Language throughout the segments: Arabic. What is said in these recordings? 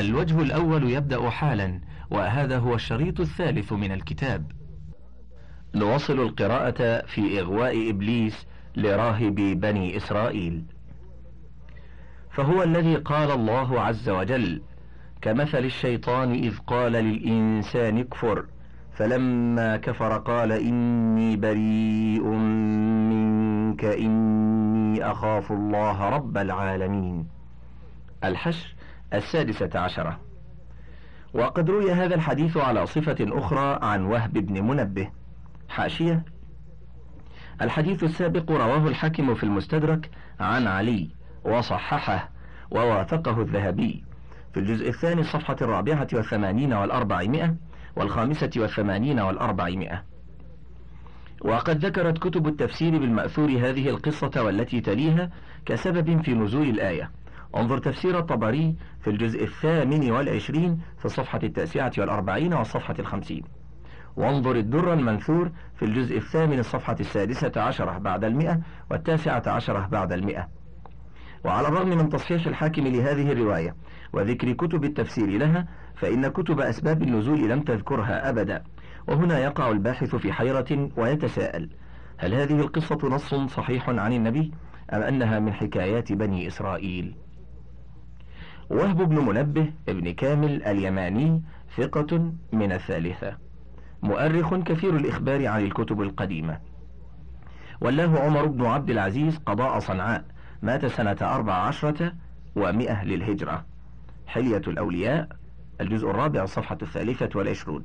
الوجه الأول يبدأ حالا وهذا هو الشريط الثالث من الكتاب. نواصل القراءة في إغواء إبليس لراهب بني إسرائيل. فهو الذي قال الله عز وجل كمثل الشيطان إذ قال للإنسان اكفر فلما كفر قال إني بريء منك إني أخاف الله رب العالمين الحشر السادسة عشرة. وقد روي هذا الحديث على صفة أخرى عن وهب بن منبه. حاشية. الحديث السابق رواه الحاكم في المستدرك عن علي وصححه ووافقه الذهبي. في الجزء الثاني الصفحة الرابعة والثمانين والأربعمائة والخامسة والثمانين والأربعمائة. وقد ذكرت كتب التفسير بالمأثور هذه القصة والتي تليها كسبب في نزول الآية. انظر تفسير الطبري في الجزء الثامن والعشرين في الصفحة التاسعة والأربعين والصفحة الخمسين. وانظر الدر المنثور في الجزء الثامن الصفحة السادسة عشرة بعد المئة والتاسعة عشرة بعد المئة. وعلى الرغم من تصحيح الحاكم لهذه الرواية وذكر كتب التفسير لها فإن كتب أسباب النزول لم تذكرها أبدا. وهنا يقع الباحث في حيرة ويتساءل هل هذه القصة نص صحيح عن النبي أم أنها من حكايات بني إسرائيل؟ وهب بن منبه ابن كامل اليماني ثقة من الثالثة. مؤرخ كثير الإخبار عن الكتب القديمة. ولاه عمر بن عبد العزيز قضاء صنعاء مات سنة أربع عشرة ومئة للهجرة. حلية الأولياء الجزء الرابع الصفحة الثالثة والعشرون.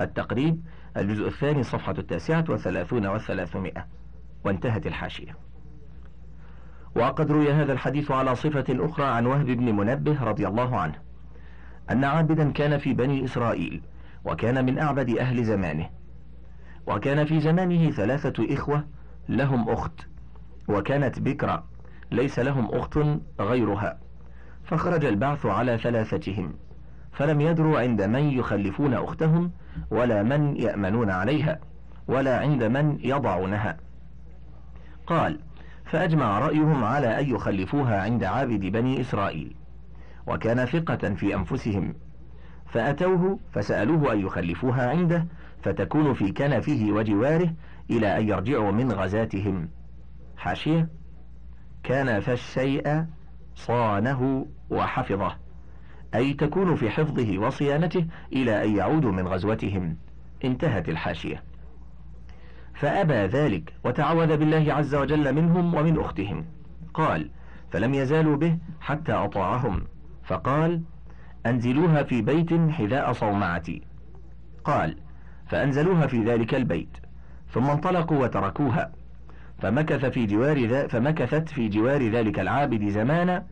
التقريب الجزء الثاني الصفحة التاسعة والثلاثون والثلاثمائة. وانتهت الحاشية. وقد روي هذا الحديث على صفة أخرى عن وهب بن منبه رضي الله عنه. أن عابدا كان في بني إسرائيل وكان من أعبد أهل زمانه. وكان في زمانه ثلاثة إخوة لهم أخت. وكانت بكرة ليس لهم أخت غيرها. فخرج البعث على ثلاثتهم. فلم يدروا عند من يخلفون أختهم ولا من يأمنون عليها ولا عند من يضعونها. قال فأجمع رأيهم على أن يخلفوها عند عابد بني إسرائيل وكان ثقة في أنفسهم. فأتوه فسألوه أن يخلفوها عنده فتكون في كنفه وجواره إلى أن يرجعوا من غزاتهم. حاشية. كان فالشيء صانه وحفظه أي تكون في حفظه وصيانته إلى أن يعودوا من غزوتهم. انتهت الحاشية. فأبى ذلك وتعوذ بالله عز وجل منهم ومن أختهم. قال فلم يزالوا به حتى أطاعهم. فقال أنزلوها في بيت حذاء صومعتي. قال فأنزلوها في ذلك البيت. ثم انطلقوا وتركوها. فمكث في جوار ذا فمكثت في جوار ذلك العابد زمانا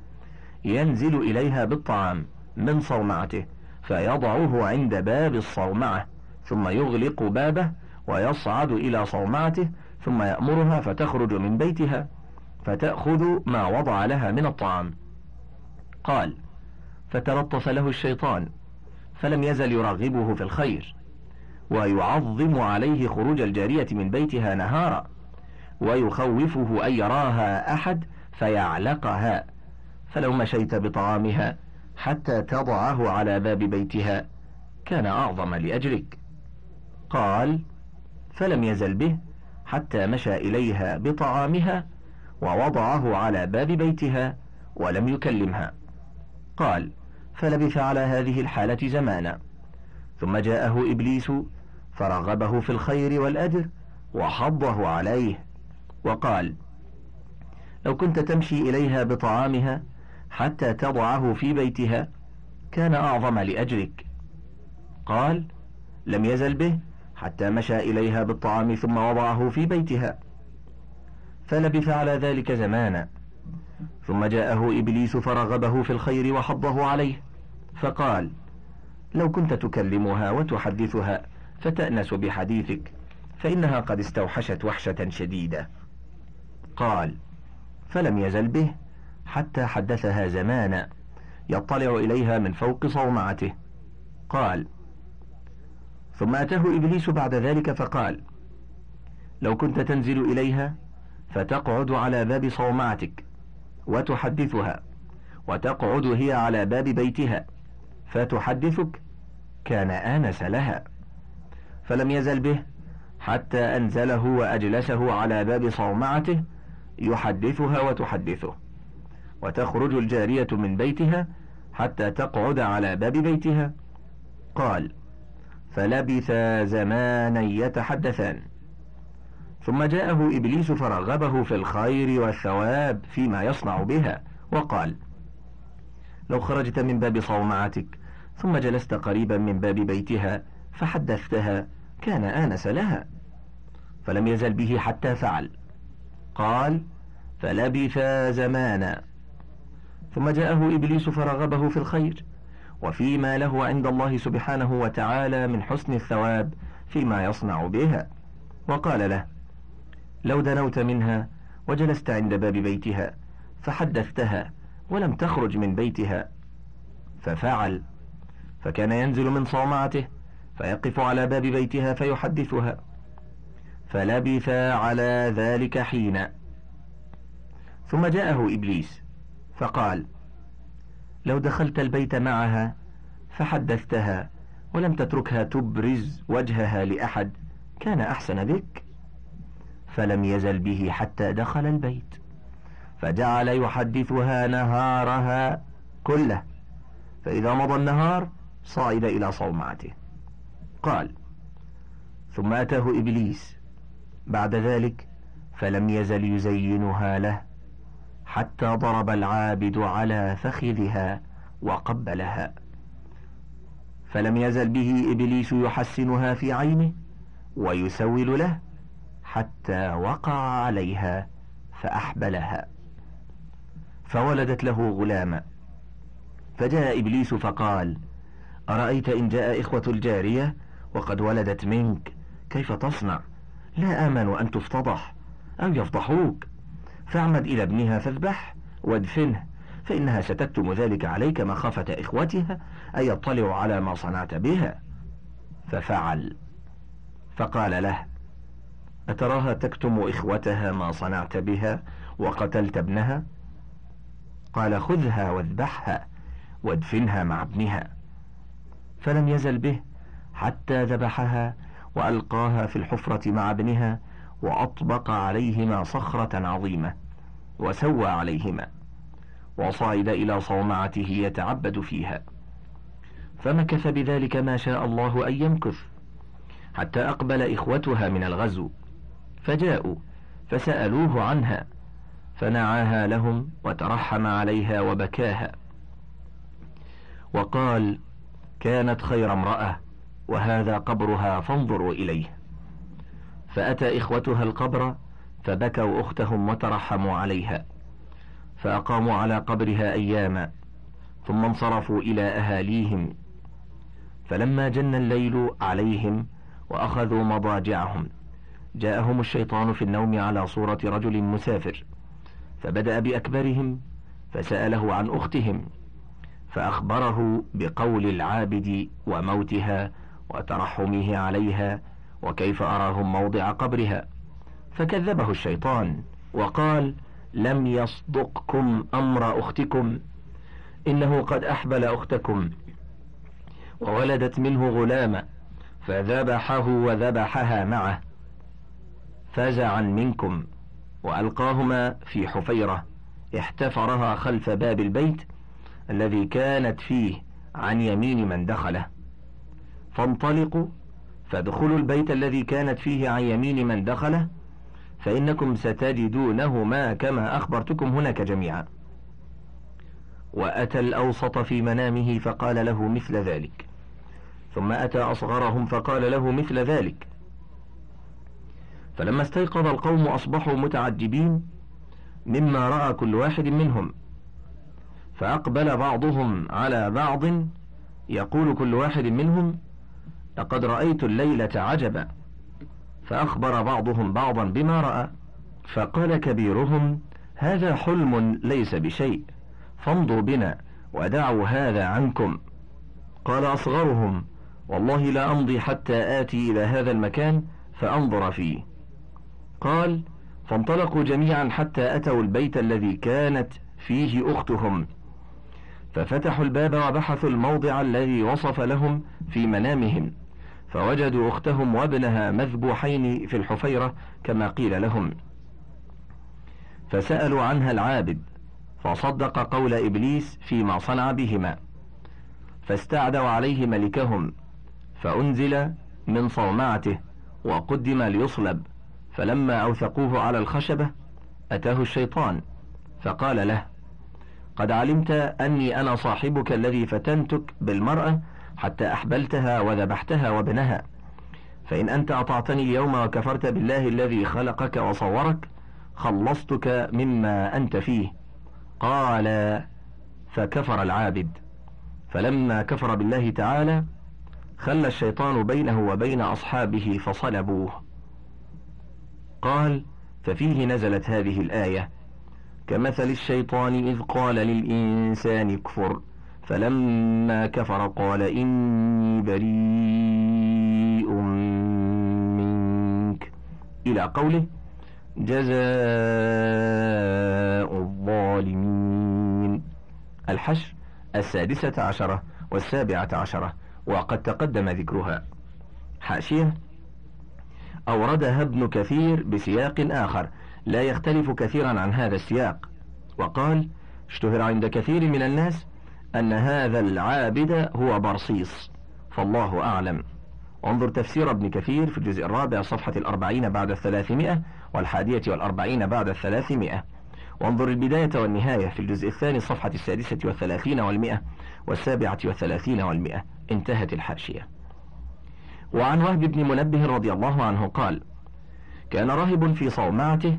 ينزل إليها بالطعام من صومعته فيضعه عند باب الصومعة ثم يغلق بابه ويصعد إلى صومعته ثم يأمرها فتخرج من بيتها فتأخذ ما وضع لها من الطعام. قال فتلطف له الشيطان فلم يزل يرغبه في الخير ويعظم عليه خروج الجارية من بيتها نهارا ويخوفه أن يراها أحد فيعلقها فلو مشيت بطعامها حتى تضعه على باب بيتها كان أعظم لأجلك. قال فلم يزل به حتى مشى إليها بطعامها ووضعه على باب بيتها ولم يكلمها. قال فلبث على هذه الحالة زمانا. ثم جاءه إبليس فرغبه في الخير والأجر وحضه عليه وقال لو كنت تمشي إليها بطعامها حتى تضعه في بيتها كان أعظم لأجرك. قال لم يزل به حتى مشى إليها بالطعام ثم وضعه في بيتها. فلبث على ذلك زمانا. ثم جاءه إبليس فرغبه في الخير وحضه عليه. فقال لو كنت تكلمها وتحدثها فتأنس بحديثك. فإنها قد استوحشت وحشة شديدة. قال فلم يزل به حتى حدثها زمانا. يطلع إليها من فوق صومعته. قال ثم أتاه إبليس بعد ذلك فقال لو كنت تنزل إليها فتقعد على باب صومعتك وتحدثها وتقعد هي على باب بيتها فتحدثك كان آنس لها. فلم يزل به حتى أنزله وأجلسه على باب صومعته يحدثها وتحدثه. وتخرج الجارية من بيتها حتى تقعد على باب بيتها. قال فلبثا زمانا يتحدثان. ثم جاءه إبليس فرغبه في الخير والثواب فيما يصنع بها وقال لو خرجت من باب صومعتك ثم جلست قريبا من باب بيتها فحدثتها كان آنس لها فلم يزل به حتى فعل. قال فلبث زمانا. ثم جاءه إبليس فرغبه في الخير وفيما له عند الله سبحانه وتعالى من حسن الثواب فيما يصنع بها. وقال له لو دنوت منها وجلست عند باب بيتها فحدثتها ولم تخرج من بيتها. ففعل فكان ينزل من صومعته فيقف على باب بيتها فيحدثها. فلبث على ذلك حين ثم جاءه إبليس فقال لو دخلت البيت معها فحدثتها ولم تتركها تبرز وجهها لأحد كان أحسن بك. فلم يزل به حتى دخل البيت. فجعل يحدثها نهارها كله. فإذا مضى النهار صعد إلى صومعته. قال ثم أتاه إبليس. بعد ذلك فلم يزل يزينها له. حتى ضرب العابد على فخذها وقبلها. فلم يزل به إبليس يحسنها في عينه ويسول له حتى وقع عليها فأحبلها. فولدت له غلاما. فجاء إبليس فقال أرأيت إن جاء إخوة الجارية وقد ولدت منك كيف تصنع؟ لا آمن أن تفتضح أو يفضحوك؟ فاعمد إلى ابنها فاذبح وادفنه فإنها ستكتم ذلك عليك مخافة إخوتها أن يطلعوا على ما صنعت بها. ففعل. فقال له أتراها تكتم إخوتها ما صنعت بها وقتلت ابنها؟ قال خذها واذبحها وادفنها مع ابنها. فلم يزل به حتى ذبحها وألقاها في الحفرة مع ابنها وأطبق عليهما صخرة عظيمة وسوى عليهما وصعد إلى صومعته يتعبد فيها. فمكث بذلك ما شاء الله أن يمكث حتى أقبل إخوتها من الغزو. فجاءوا فسألوه عنها فنعاها لهم وترحم عليها وبكاها. وقال كانت خير امرأة وهذا قبرها فانظروا إليه. فأتى إخوتها القبر فبكوا أختهم وترحموا عليها فأقاموا على قبرها أياما ثم انصرفوا إلى أهاليهم فلما جن الليل عليهم وأخذوا مضاجعهم جاءهم الشيطان في النوم على صورة رجل مسافر فبدأ بأكبرهم فسأله عن أختهم فأخبره بقول العابد وموتها وترحمه عليها وكيف أراهم موضع قبرها. فكذبه الشيطان وقال لم يصدقكم أمر أختكم إنه قد أحبل أختكم وولدت منه غلاما فذبحه وذبحها معه فزعا منكم وألقاهما في حفيرة احتفرها خلف باب البيت الذي كانت فيه عن يمين من دخله. فانطلقوا فادخلوا البيت الذي كانت فيه عن يمين من دخله فإنكم ستجدونهما كما أخبرتكم هناك جميعا. وأتى الأوسط في منامه فقال له مثل ذلك. ثم أتى أصغرهم فقال له مثل ذلك. فلما استيقظ القوم أصبحوا متعجبين مما رأى كل واحد منهم. فأقبل بعضهم على بعض يقول كل واحد منهم لقد رأيت الليلة عجبا. فأخبر بعضهم بعضا بما رأى. فقال كبيرهم هذا حلم ليس بشيء. فامضوا بنا ودعوا هذا عنكم. قال أصغرهم والله لا أمضي حتى آتي إلى هذا المكان فأنظر فيه. قال فانطلقوا جميعا حتى أتوا البيت الذي كانت فيه أختهم. ففتحوا الباب وبحثوا الموضع الذي وصف لهم في منامهم. فوجدوا أختهم وابنها مذبوحين في الحفيرة كما قيل لهم. فسألوا عنها العابد فصدق قول إبليس فيما صنع بهما. فاستعدوا عليه ملكهم فأنزل من صومعته وقدم ليصلب. فلما أوثقوه على الخشبة أتاه الشيطان فقال له قد علمت أني أنا صاحبك الذي فتنتك بالمرأة حتى أحبلتها وذبحتها وابنها. فإن أنت أطعتني اليوم وكفرت بالله الذي خلقك وصورك خلصتك مما أنت فيه. قال فكفر العابد. فلما كفر بالله تعالى خلى الشيطان بينه وبين أصحابه فصلبوه. قال ففيه نزلت هذه الآية كمثل الشيطان إذ قال للإنسان اكفر. فلما كفر قال إني بريء منك. إلى قوله جزاء الظالمين. الحشر السادسة عشرة والسابعة عشرة وقد تقدم ذكرها. حاشية أوردها ابن كثير بسياق آخر لا يختلف كثيرا عن هذا السياق وقال اشتهر عند كثير من الناس أن هذا العابد هو برصيص. فالله أعلم. انظر تفسير ابن كثير في الجزء الرابع صفحة الأربعين بعد الثلاثمائة والحادية والأربعين بعد الثلاثمائة. وانظر البداية والنهاية في الجزء الثاني صفحة السادسة والثلاثين والمئة والسابعة والثلاثين والمئة. انتهت الحاشية. وعن وهب بن منبه رضي الله عنه قال كان راهب في صومعته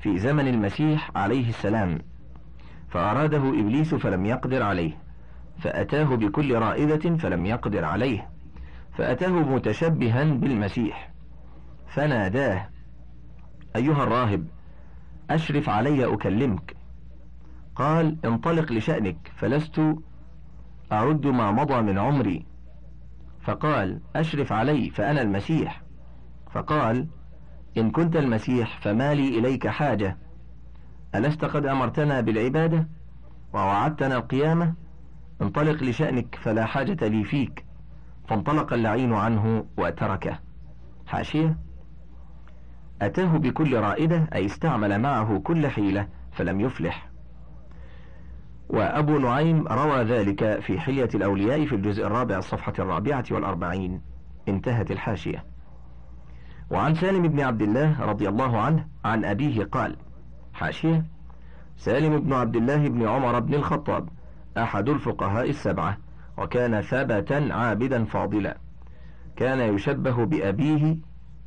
في زمن المسيح عليه السلام فأراده إبليس فلم يقدر عليه. فأتاه بكل رائدة فلم يقدر عليه فأتاه متشبها بالمسيح فناداه أيها الراهب أشرف علي أكلمك. قال انطلق لشأنك فلست أعد ما مضى من عمري. فقال أشرف علي فأنا المسيح. فقال إن كنت المسيح فما لي إليك حاجة. ألست قد أمرتنا بالعبادة؟ ووعدتنا القيامة؟ انطلق لشأنك فلا حاجة لي فيك. فانطلق اللعين عنه وتركه. حاشية. أتاه بكل رائدة أي استعمل معه كل حيلة فلم يفلح. وأبو نعيم روى ذلك في حلية الأولياء في الجزء الرابع الصفحة الرابعة والأربعين. انتهت الحاشية. وعن سالم بن عبد الله رضي الله عنه عن أبيه قال حاشية. سالم بن عبد الله بن عمر بن الخطاب. أحد الفقهاء السبعة وكان ثبتا عابدا فاضلا. كان يشبه بأبيه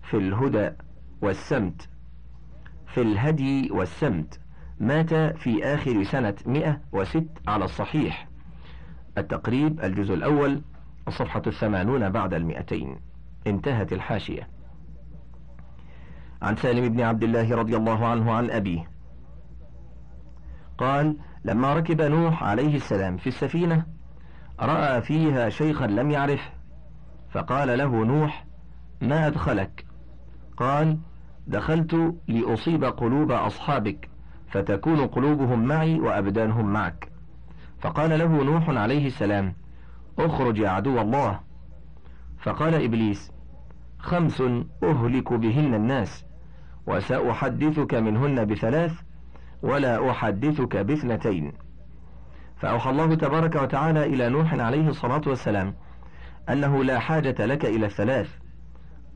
في الهدى والسمت. في الهدي والسمت مات في آخر سنة 106 على الصحيح. التقريب الجزء الأول الصفحة الثمانون بعد المئتين. انتهت الحاشية. عن سالم بن عبد الله رضي الله عنه عن أبيه. قال لما ركب نوح عليه السلام في السفينة رأى فيها شيخا لم يعرفه فقال له نوح ما أدخلك؟ قال دخلت لأصيب قلوب أصحابك فتكون قلوبهم معي وأبدانهم معك. فقال له نوح عليه السلام اخرج يا عدو الله. فقال إبليس خمس أهلك بهن الناس وسأحدثك منهن بثلاث ولا أحدثك باثنتين. فأوحى الله تبارك وتعالى إلى نوح عليه الصلاة والسلام أنه لا حاجة لك إلى الثلاث.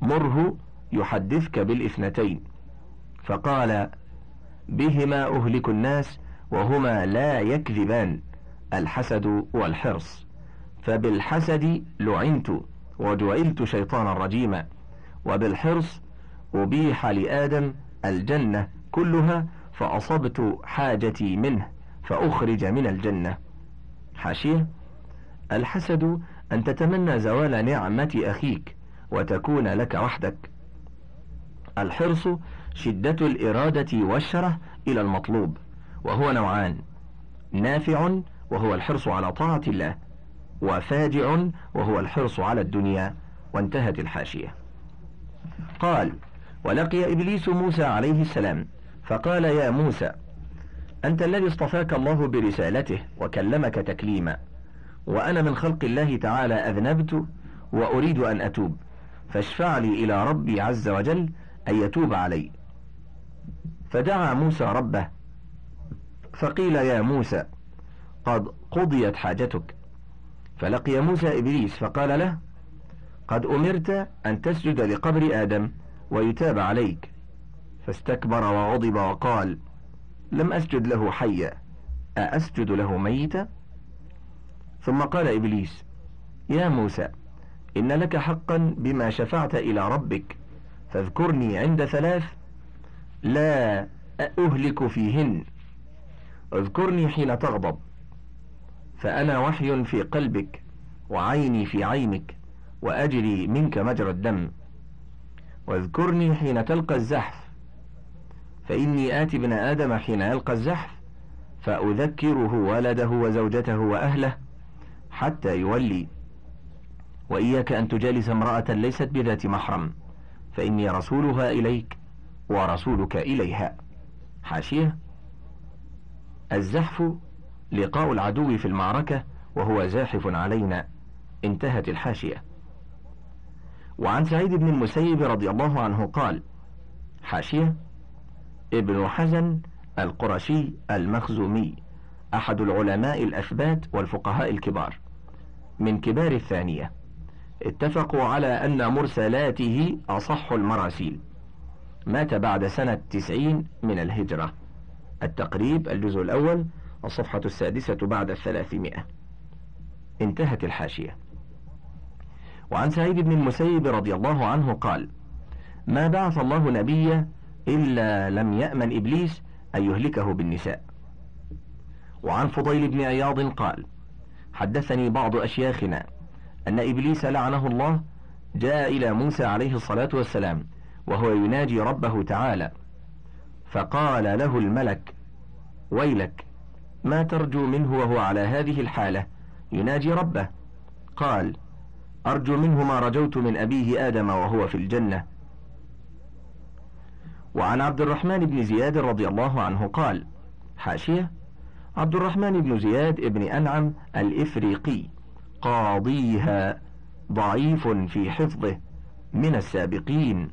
مره يحدثك بالإثنتين. فقال بهما أهلك الناس وهما لا يكذبان الحسد والحرص. فبالحسد لعنت وجعلت شيطانا رجيما وبالحرص أبيح لآدم الجنة كلها فأصبت حاجتي منه فأخرج من الجنة. حاشية. الحسد أن تتمنى زوال نعمة أخيك وتكون لك وحدك. الحرص شدة الإرادة والشرة إلى المطلوب وهو نوعان نافع وهو الحرص على طاعة الله وفاجع وهو الحرص على الدنيا وانتهت الحاشية. قال ولقي إبليس موسى عليه السلام فقال يا موسى أنت الذي اصطفاك الله برسالته وكلمك تكليما وأنا من خلق الله تعالى أذنبت وأريد أن أتوب فاشفع لي إلى ربي عز وجل أن يتوب علي. فدعا موسى ربه فقيل يا موسى قد قضيت حاجتك. فلقي موسى إبليس فقال له قد أمرت أن تسجد لقبر آدم ويتاب عليك. فاستكبر وغضب وقال لم أسجد له حيا أأسجد له ميتا؟ ثم قال إبليس يا موسى إن لك حقا بما شفعت إلى ربك فاذكرني عند ثلاث لا أهلك فيهن. اذكرني حين تغضب فأنا وحي في قلبك وعيني في عينك وأجري منك مجرى الدم. واذكرني حين تلقى الزحف فإني آتي ابن آدم حين يلقى الزحف فأذكره ولده وزوجته وأهله حتى يولي. وإياك أن تجالس امرأة ليست بذات محرم فإني رسولها إليك ورسولك إليها. حاشية. الزحف لقاء العدو في المعركة وهو زاحف علينا. انتهت الحاشية. وعن سعيد بن المسيب رضي الله عنه قال حاشية. ابن حزن القرشي المخزومي أحد العلماء الأثبات والفقهاء الكبار. من كبار الثانية. اتفقوا على أن مرسلاته أصح المراسيل. مات بعد سنة تسعين من الهجرة. التقريب الجزء الأول الصفحة السادسة بعد الثلاثمائة. انتهت الحاشية. وعن سعيد بن المسيب رضي الله عنه قال ما بعث الله نبيا إلا لم يأمن إبليس أن يهلكه بالنساء. وعن فضيل بن عياض قال حدثني بعض أشياخنا أن إبليس لعنه الله جاء إلى موسى عليه الصلاة والسلام وهو يناجي ربه تعالى فقال له الملك ويلك ما ترجو منه وهو على هذه الحالة؟ يناجي ربه. قال أرجو منه ما رجوت من أبيه آدم وهو في الجنة وعن عبد الرحمن بن زياد رضي الله عنه قال حاشية عبد الرحمن بن زياد بن أنعم الإفريقي قاضيها ضعيف في حفظه من السابقين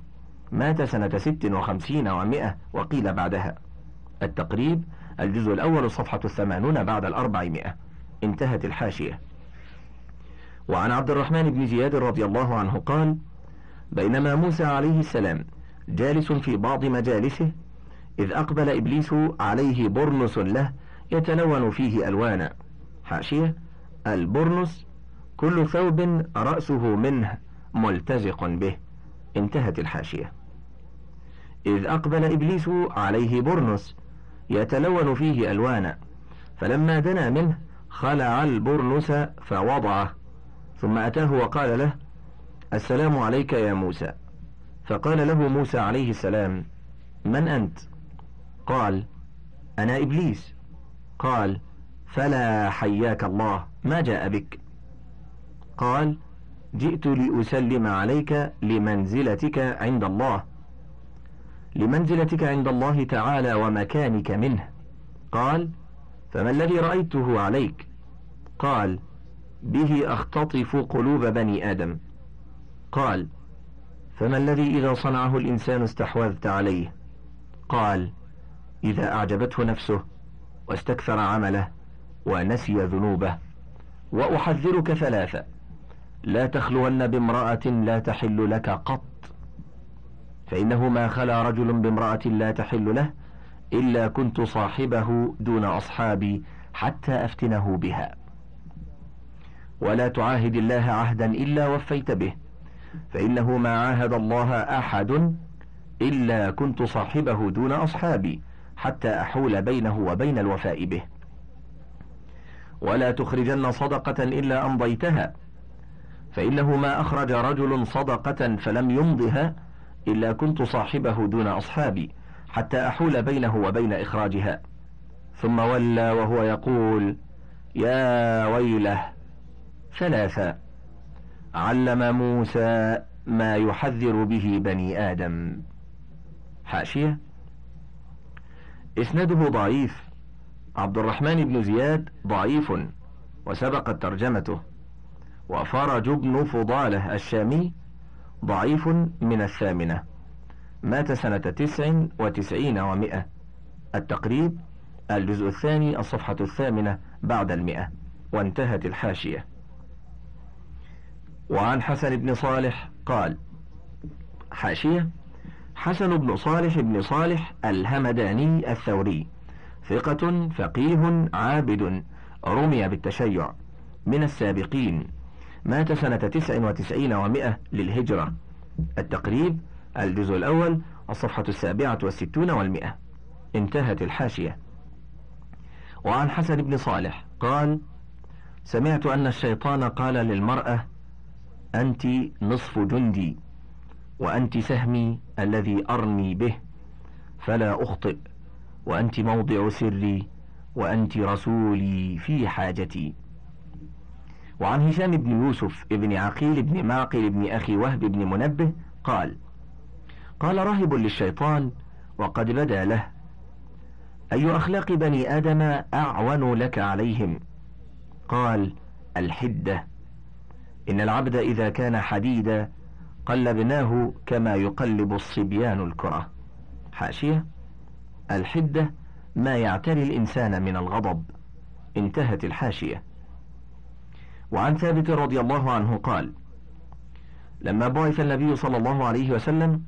مات سنة ست وخمسين ومائة وقيل بعدها. التقريب الجزء الأول صفحة الثمانون بعد الأربعمائة. انتهت الحاشية. وعن عبد الرحمن بن زياد رضي الله عنه قال بينما موسى عليه السلام جالس في بعض مجالسه إذ أقبل إبليس عليه برنس له يتلون فيه ألوانا. حاشية البرنس كل ثوب رأسه منه ملتزق به. انتهت الحاشية. إذ أقبل إبليس عليه برنس يتلون فيه ألوانا. فلما دنا منه خلع البرنس فوضعه. ثم أتاه وقال له السلام عليك يا موسى. فقال له موسى عليه السلام من أنت؟ قال أنا إبليس. قال فلا حياك الله ما جاء بك. قال جئت لأسلم عليك لمنزلتك عند الله لمنزلتك عند الله تعالى ومكانك منه. قال فما الذي رأيته عليك؟ قال به أختطف قلوب بني آدم. قال فما الذي إذا صنعه الإنسان استحوذت عليه؟ قال إذا أعجبته نفسه واستكثر عمله ونسي ذنوبه وأحذرك ثلاثة. لا تخلون بامرأة لا تحل لك قط. فإنه ما خلا رجل بامرأة لا تحل له إلا كنت صاحبه دون أصحابي حتى أفتنه بها. ولا تعاهد الله عهدا إلا وفيت به. فإنه ما عاهد الله أحد إلا كنت صاحبه دون أصحابي حتى أحول بينه وبين الوفاء به. ولا تخرجن صدقة إلا أمضيتها. فإنه ما أخرج رجل صدقة فلم يمضها إلا كنت صاحبه دون أصحابي حتى أحول بينه وبين إخراجها. ثم ولى وهو يقول يا ويله ثلاثة علم موسى ما يحذر به بني آدم. حاشية. إسناده ضعيف. عبد الرحمن بن زياد ضعيف وسبقت ترجمته. وفرج بن فضالة الشامي ضعيف من الثامنة. مات سنة تسع وتسعين ومائة. التقريب الجزء الثاني الصفحة الثامنة بعد المئة. وانتهت الحاشية. وعن حسن بن صالح قال حاشية حسن بن صالح بن صالح الهمداني الثوري ثقة فقيه عابد رمي بالتشيع من السابقين مات سنة تسع وتسعين ومائة للهجرة. التقريب الجزء الأول الصفحة السابعة والستون والمئة انتهت الحاشية. وعن حسن بن صالح قال سمعت أن الشيطان قال للمرأة أنت نصف جندي وأنت سهمي الذي أرمي به فلا أخطئ وأنت موضع سري وأنت رسولي في حاجتي. وعن هشام بن يوسف ابن عقيل بن معقل بن أخي وهب بن منبه قال قال راهب للشيطان وقد بدا له أي أخلاق بني آدم أعون لك عليهم؟ قال الحدة. إن العبد إذا كان حديدا قلبناه كما يقلب الصبيان الكرة. حاشية. الحدة ما يعتري الإنسان من الغضب. انتهت الحاشية. وعن ثابت رضي الله عنه قال لما بعث النبي صلى الله عليه وسلم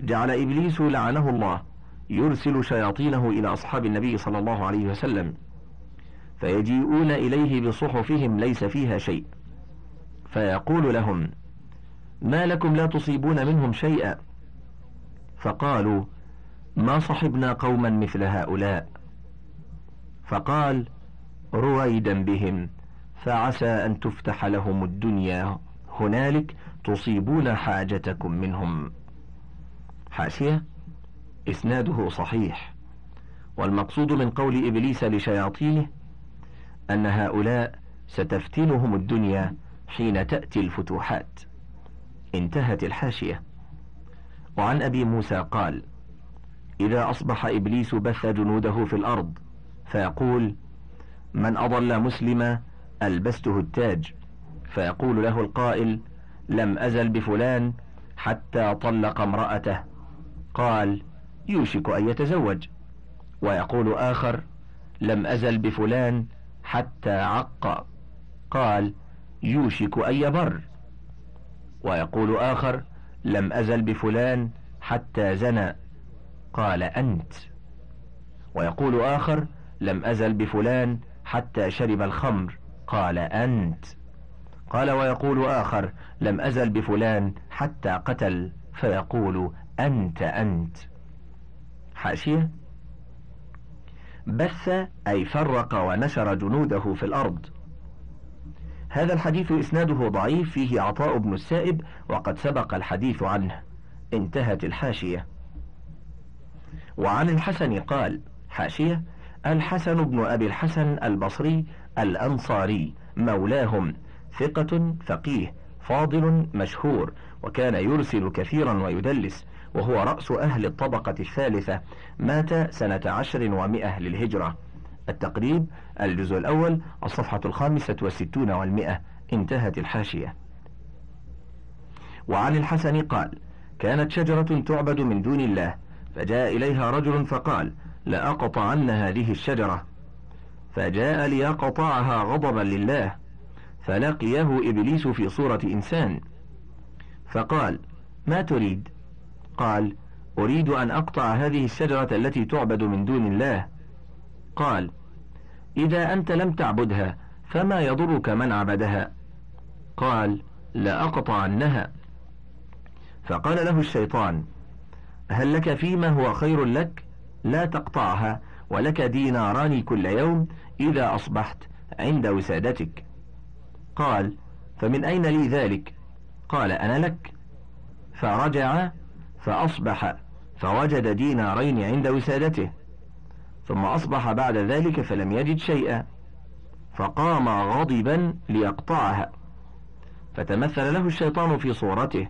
جعل إبليس لعنه الله يرسل شياطينه إلى أصحاب النبي صلى الله عليه وسلم فيجيئون إليه بصحفهم ليس فيها شيء. فيقول لهم ما لكم لا تصيبون منهم شيئا؟ فقالوا ما صحبنا قوما مثل هؤلاء. فقال رويدا بهم فعسى أن تفتح لهم الدنيا هنالك تصيبون حاجتكم منهم. حاشية إسناده صحيح. والمقصود من قول إبليس لشياطينه أن هؤلاء ستفتنهم الدنيا حين تأتي الفتوحات. انتهت الحاشية. وعن أبي موسى قال إذا أصبح إبليس بث جنوده في الأرض فيقول من أضل مسلما ألبسته التاج فيقول له القائل لم أزل بفلان حتى طلق امرأته قال يوشك أن يتزوج ويقول آخر لم أزل بفلان حتى عق قال يوشك أن يبر. ويقول آخر لم أزل بفلان حتى زنى. قال أنت. ويقول آخر لم أزل بفلان حتى شرب الخمر. قال أنت. قال ويقول آخر لم أزل بفلان حتى قتل. فيقول أنت أنت. حاشية. بث أي فرق ونشر جنوده في الأرض. هذا الحديث إسناده ضعيف فيه عطاء بن السائب وقد سبق الحديث عنه. انتهت الحاشية. وعن الحسن قال حاشية الحسن بن أبي الحسن البصري الأنصاري مولاهم ثقة فقيه فاضل مشهور وكان يرسل كثيرا ويدلس وهو رأس أهل الطبقة الثالثة مات سنة عشر ومائة للهجرة. التقريب الجزء الأول الصفحة الخامسة والستون والمئة انتهت الحاشية. وعن الحسن قال كانت شجرة تعبد من دون الله فجاء إليها رجل فقال لأقطعن هذه الشجرة. فجاء ليقطعها غضبا لله فلقيه إبليس في صورة إنسان. فقال ما تريد؟ قال أريد أن أقطع هذه الشجرة التي تعبد من دون الله. قال إذا أنت لم تعبدها فما يضرك من عبدها؟ قال لأقطعنها فقال له الشيطان هل لك فيما هو خير لك؟ لا تقطعها ولك ديناران كل يوم إذا أصبحت عند وسادتك. قال فمن أين لي ذلك؟ قال أنا لك. فرجع فأصبح فوجد دينارين عند وسادته. ثم أصبح بعد ذلك فلم يجد شيئا فقام غضبا ليقطعها. فتمثل له الشيطان في صورته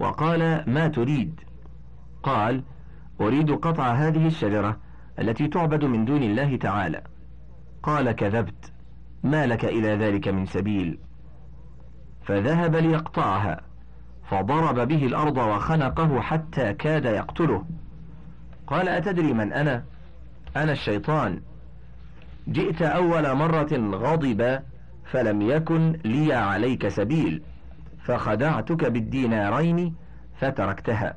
وقال ما تريد؟ قال أريد قطع هذه الشجرة التي تعبد من دون الله تعالى. قال كذبت ما لك إلى ذلك من سبيل؟ فذهب ليقطعها فضرب به الأرض وخنقه حتى كاد يقتله. قال أتدري من أنا؟ أنا الشيطان. جئت أول مرة غضب فلم يكن لي عليك سبيل فخدعتك بالدينارين فتركتها.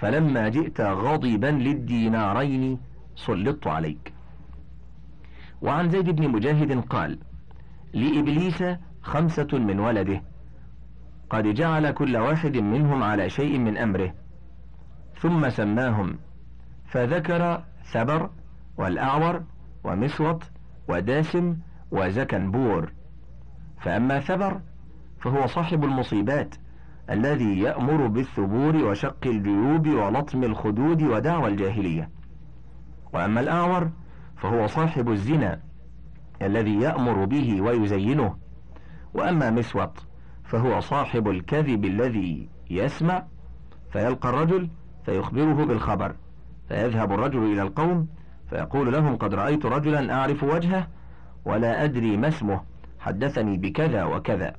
فلما جئت غضبا للدينارين سلطت عليك. وعن زيد بن مجاهد قال لإبليس خمسة من ولده. قد جعل كل واحد منهم على شيء من أمره ثم سماهم فذكر ثبر والأعور ومسوط وداسم وزكنبور. فأما ثبر فهو صاحب المصيبات الذي يأمر بالثبور وشق الجيوب ولطم الخدود ودعوى الجاهلية. وأما الأعور فهو صاحب الزنا الذي يأمر به ويزينه. وأما مسوط فهو صاحب الكذب الذي يسمع فيلقى الرجل فيخبره بالخبر فيذهب الرجل إلى القوم فيقول لهم قد رأيت رجلا أعرف وجهه ولا أدري ما اسمه حدثني بكذا وكذا.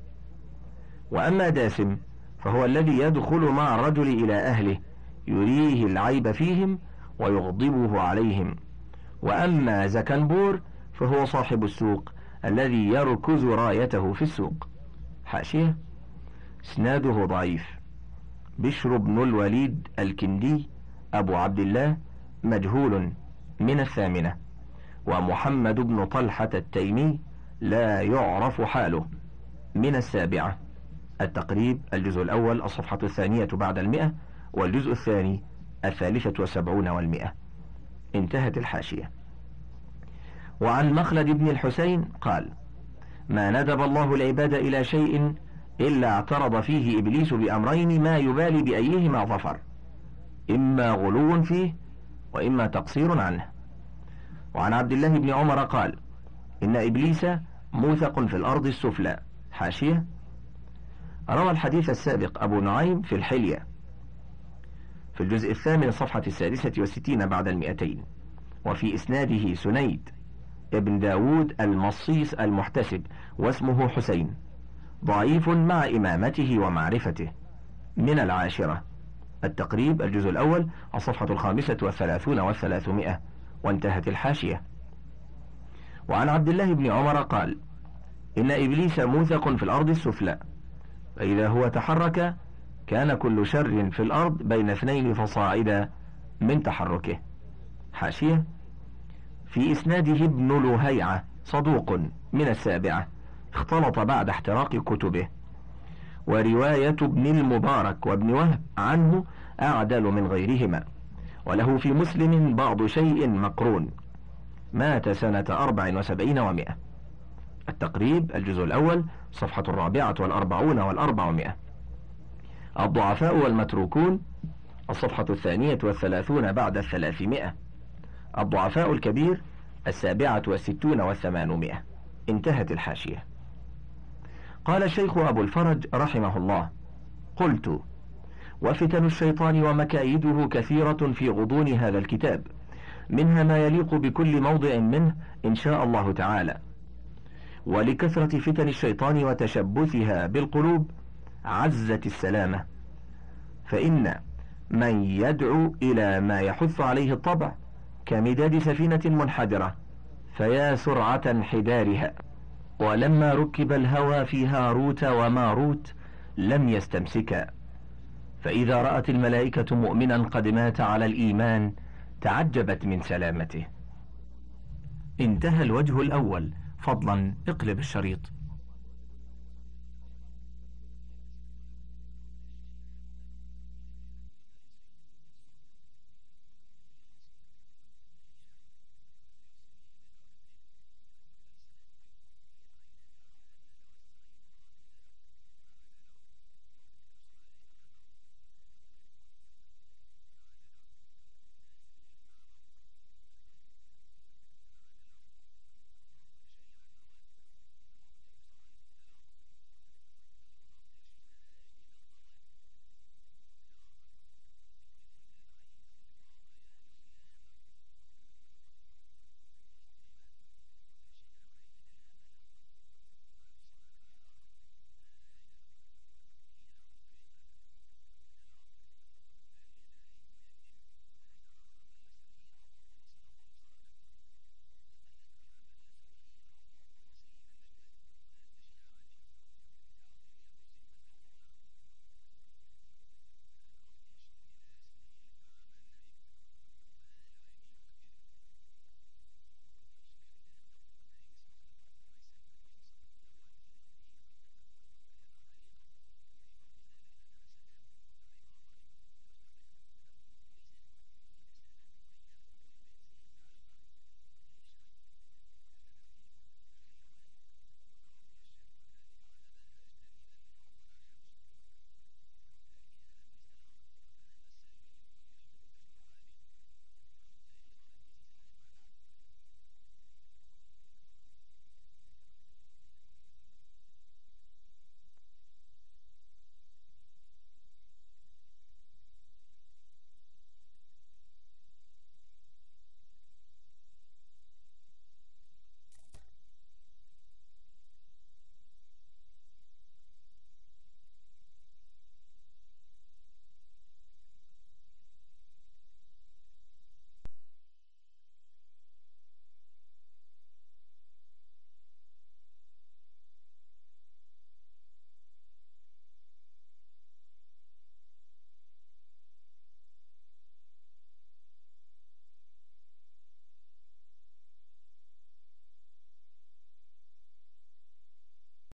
وأما داسم فهو الذي يدخل مع الرجل إلى أهله يريه العيب فيهم ويغضبه عليهم. وأما زكنبور فهو صاحب السوق الذي يركز رايته في السوق. حاشية. إسناده ضعيف. بشر بن الوليد الكندي أبو عبد الله مجهول. من الثامنة. ومحمد بن طلحة التيمي لا يعرف حاله. من السابعة التقريب الجزء الأول الصفحة الثانية بعد المئة والجزء الثاني الثالثة والسبعون والمئة. انتهت الحاشية. وعن مخلد بن الحسين قال ما ندب الله العباد إلى شيء إلا اعترض فيه إبليس بأمرين ما يبالي بأيهما ظفر. إما غلو فيه وإما تقصير عنه. وعن عبد الله بن عمر قال إن إبليس موثق في الأرض السفلى. حاشية. روى الحديث السابق أبو نعيم في الحلية. في الجزء الثامن الصفحة السادسة والستين بعد المئتين. وفي إسناده سنيد ابن داود المصيص المحتسب واسمه حسين. ضعيف مع إمامته ومعرفته. من العاشرة. التقريب الجزء الأول الصفحة الخامسة والثلاثون والثلاثمائة. وانتهت الحاشية. وعن عبد الله بن عمر قال إن إبليس موثق في الأرض السفلى فإذا هو تحرك كان كل شر في الأرض بين اثنين فصاعدا من تحركه. حاشية. في إسناده ابن لهيعة صدوق من السابعة اختلط بعد احتراق كتبه. ورواية ابن المبارك وابن وهب عنه أعدل من غيرهما. وله في مسلم بعض شيء مقرون. مات سنة أربع وسبعين ومائة. التقريب الجزء الأول صفحة الرابعة والأربعون والأربعمائة. الضعفاء والمتروكون الصفحة الثانية والثلاثون بعد الثلاثمائة. الضعفاء الكبير السابعة والستون والثمانمائة. انتهت الحاشية. قال الشيخ أبو الفرج رحمه الله قلت وفتن الشيطان ومكايده كثيرة في غضون هذا الكتاب منها ما يليق بكل موضع منه إن شاء الله تعالى. ولكثرة فتن الشيطان وتشبثها بالقلوب عزت السلامة. فإن من يدعو إلى ما يحث عليه الطبع كمداد سفينة منحدرة فيا سرعة انحدارها ولما ركب الهوى في هاروت وماروت لم يستمسكا فإذا رأت الملائكة مؤمنا قد مات على الإيمان تعجبت من سلامته. انتهى الوجه الأول. فضلا اقلب الشريط.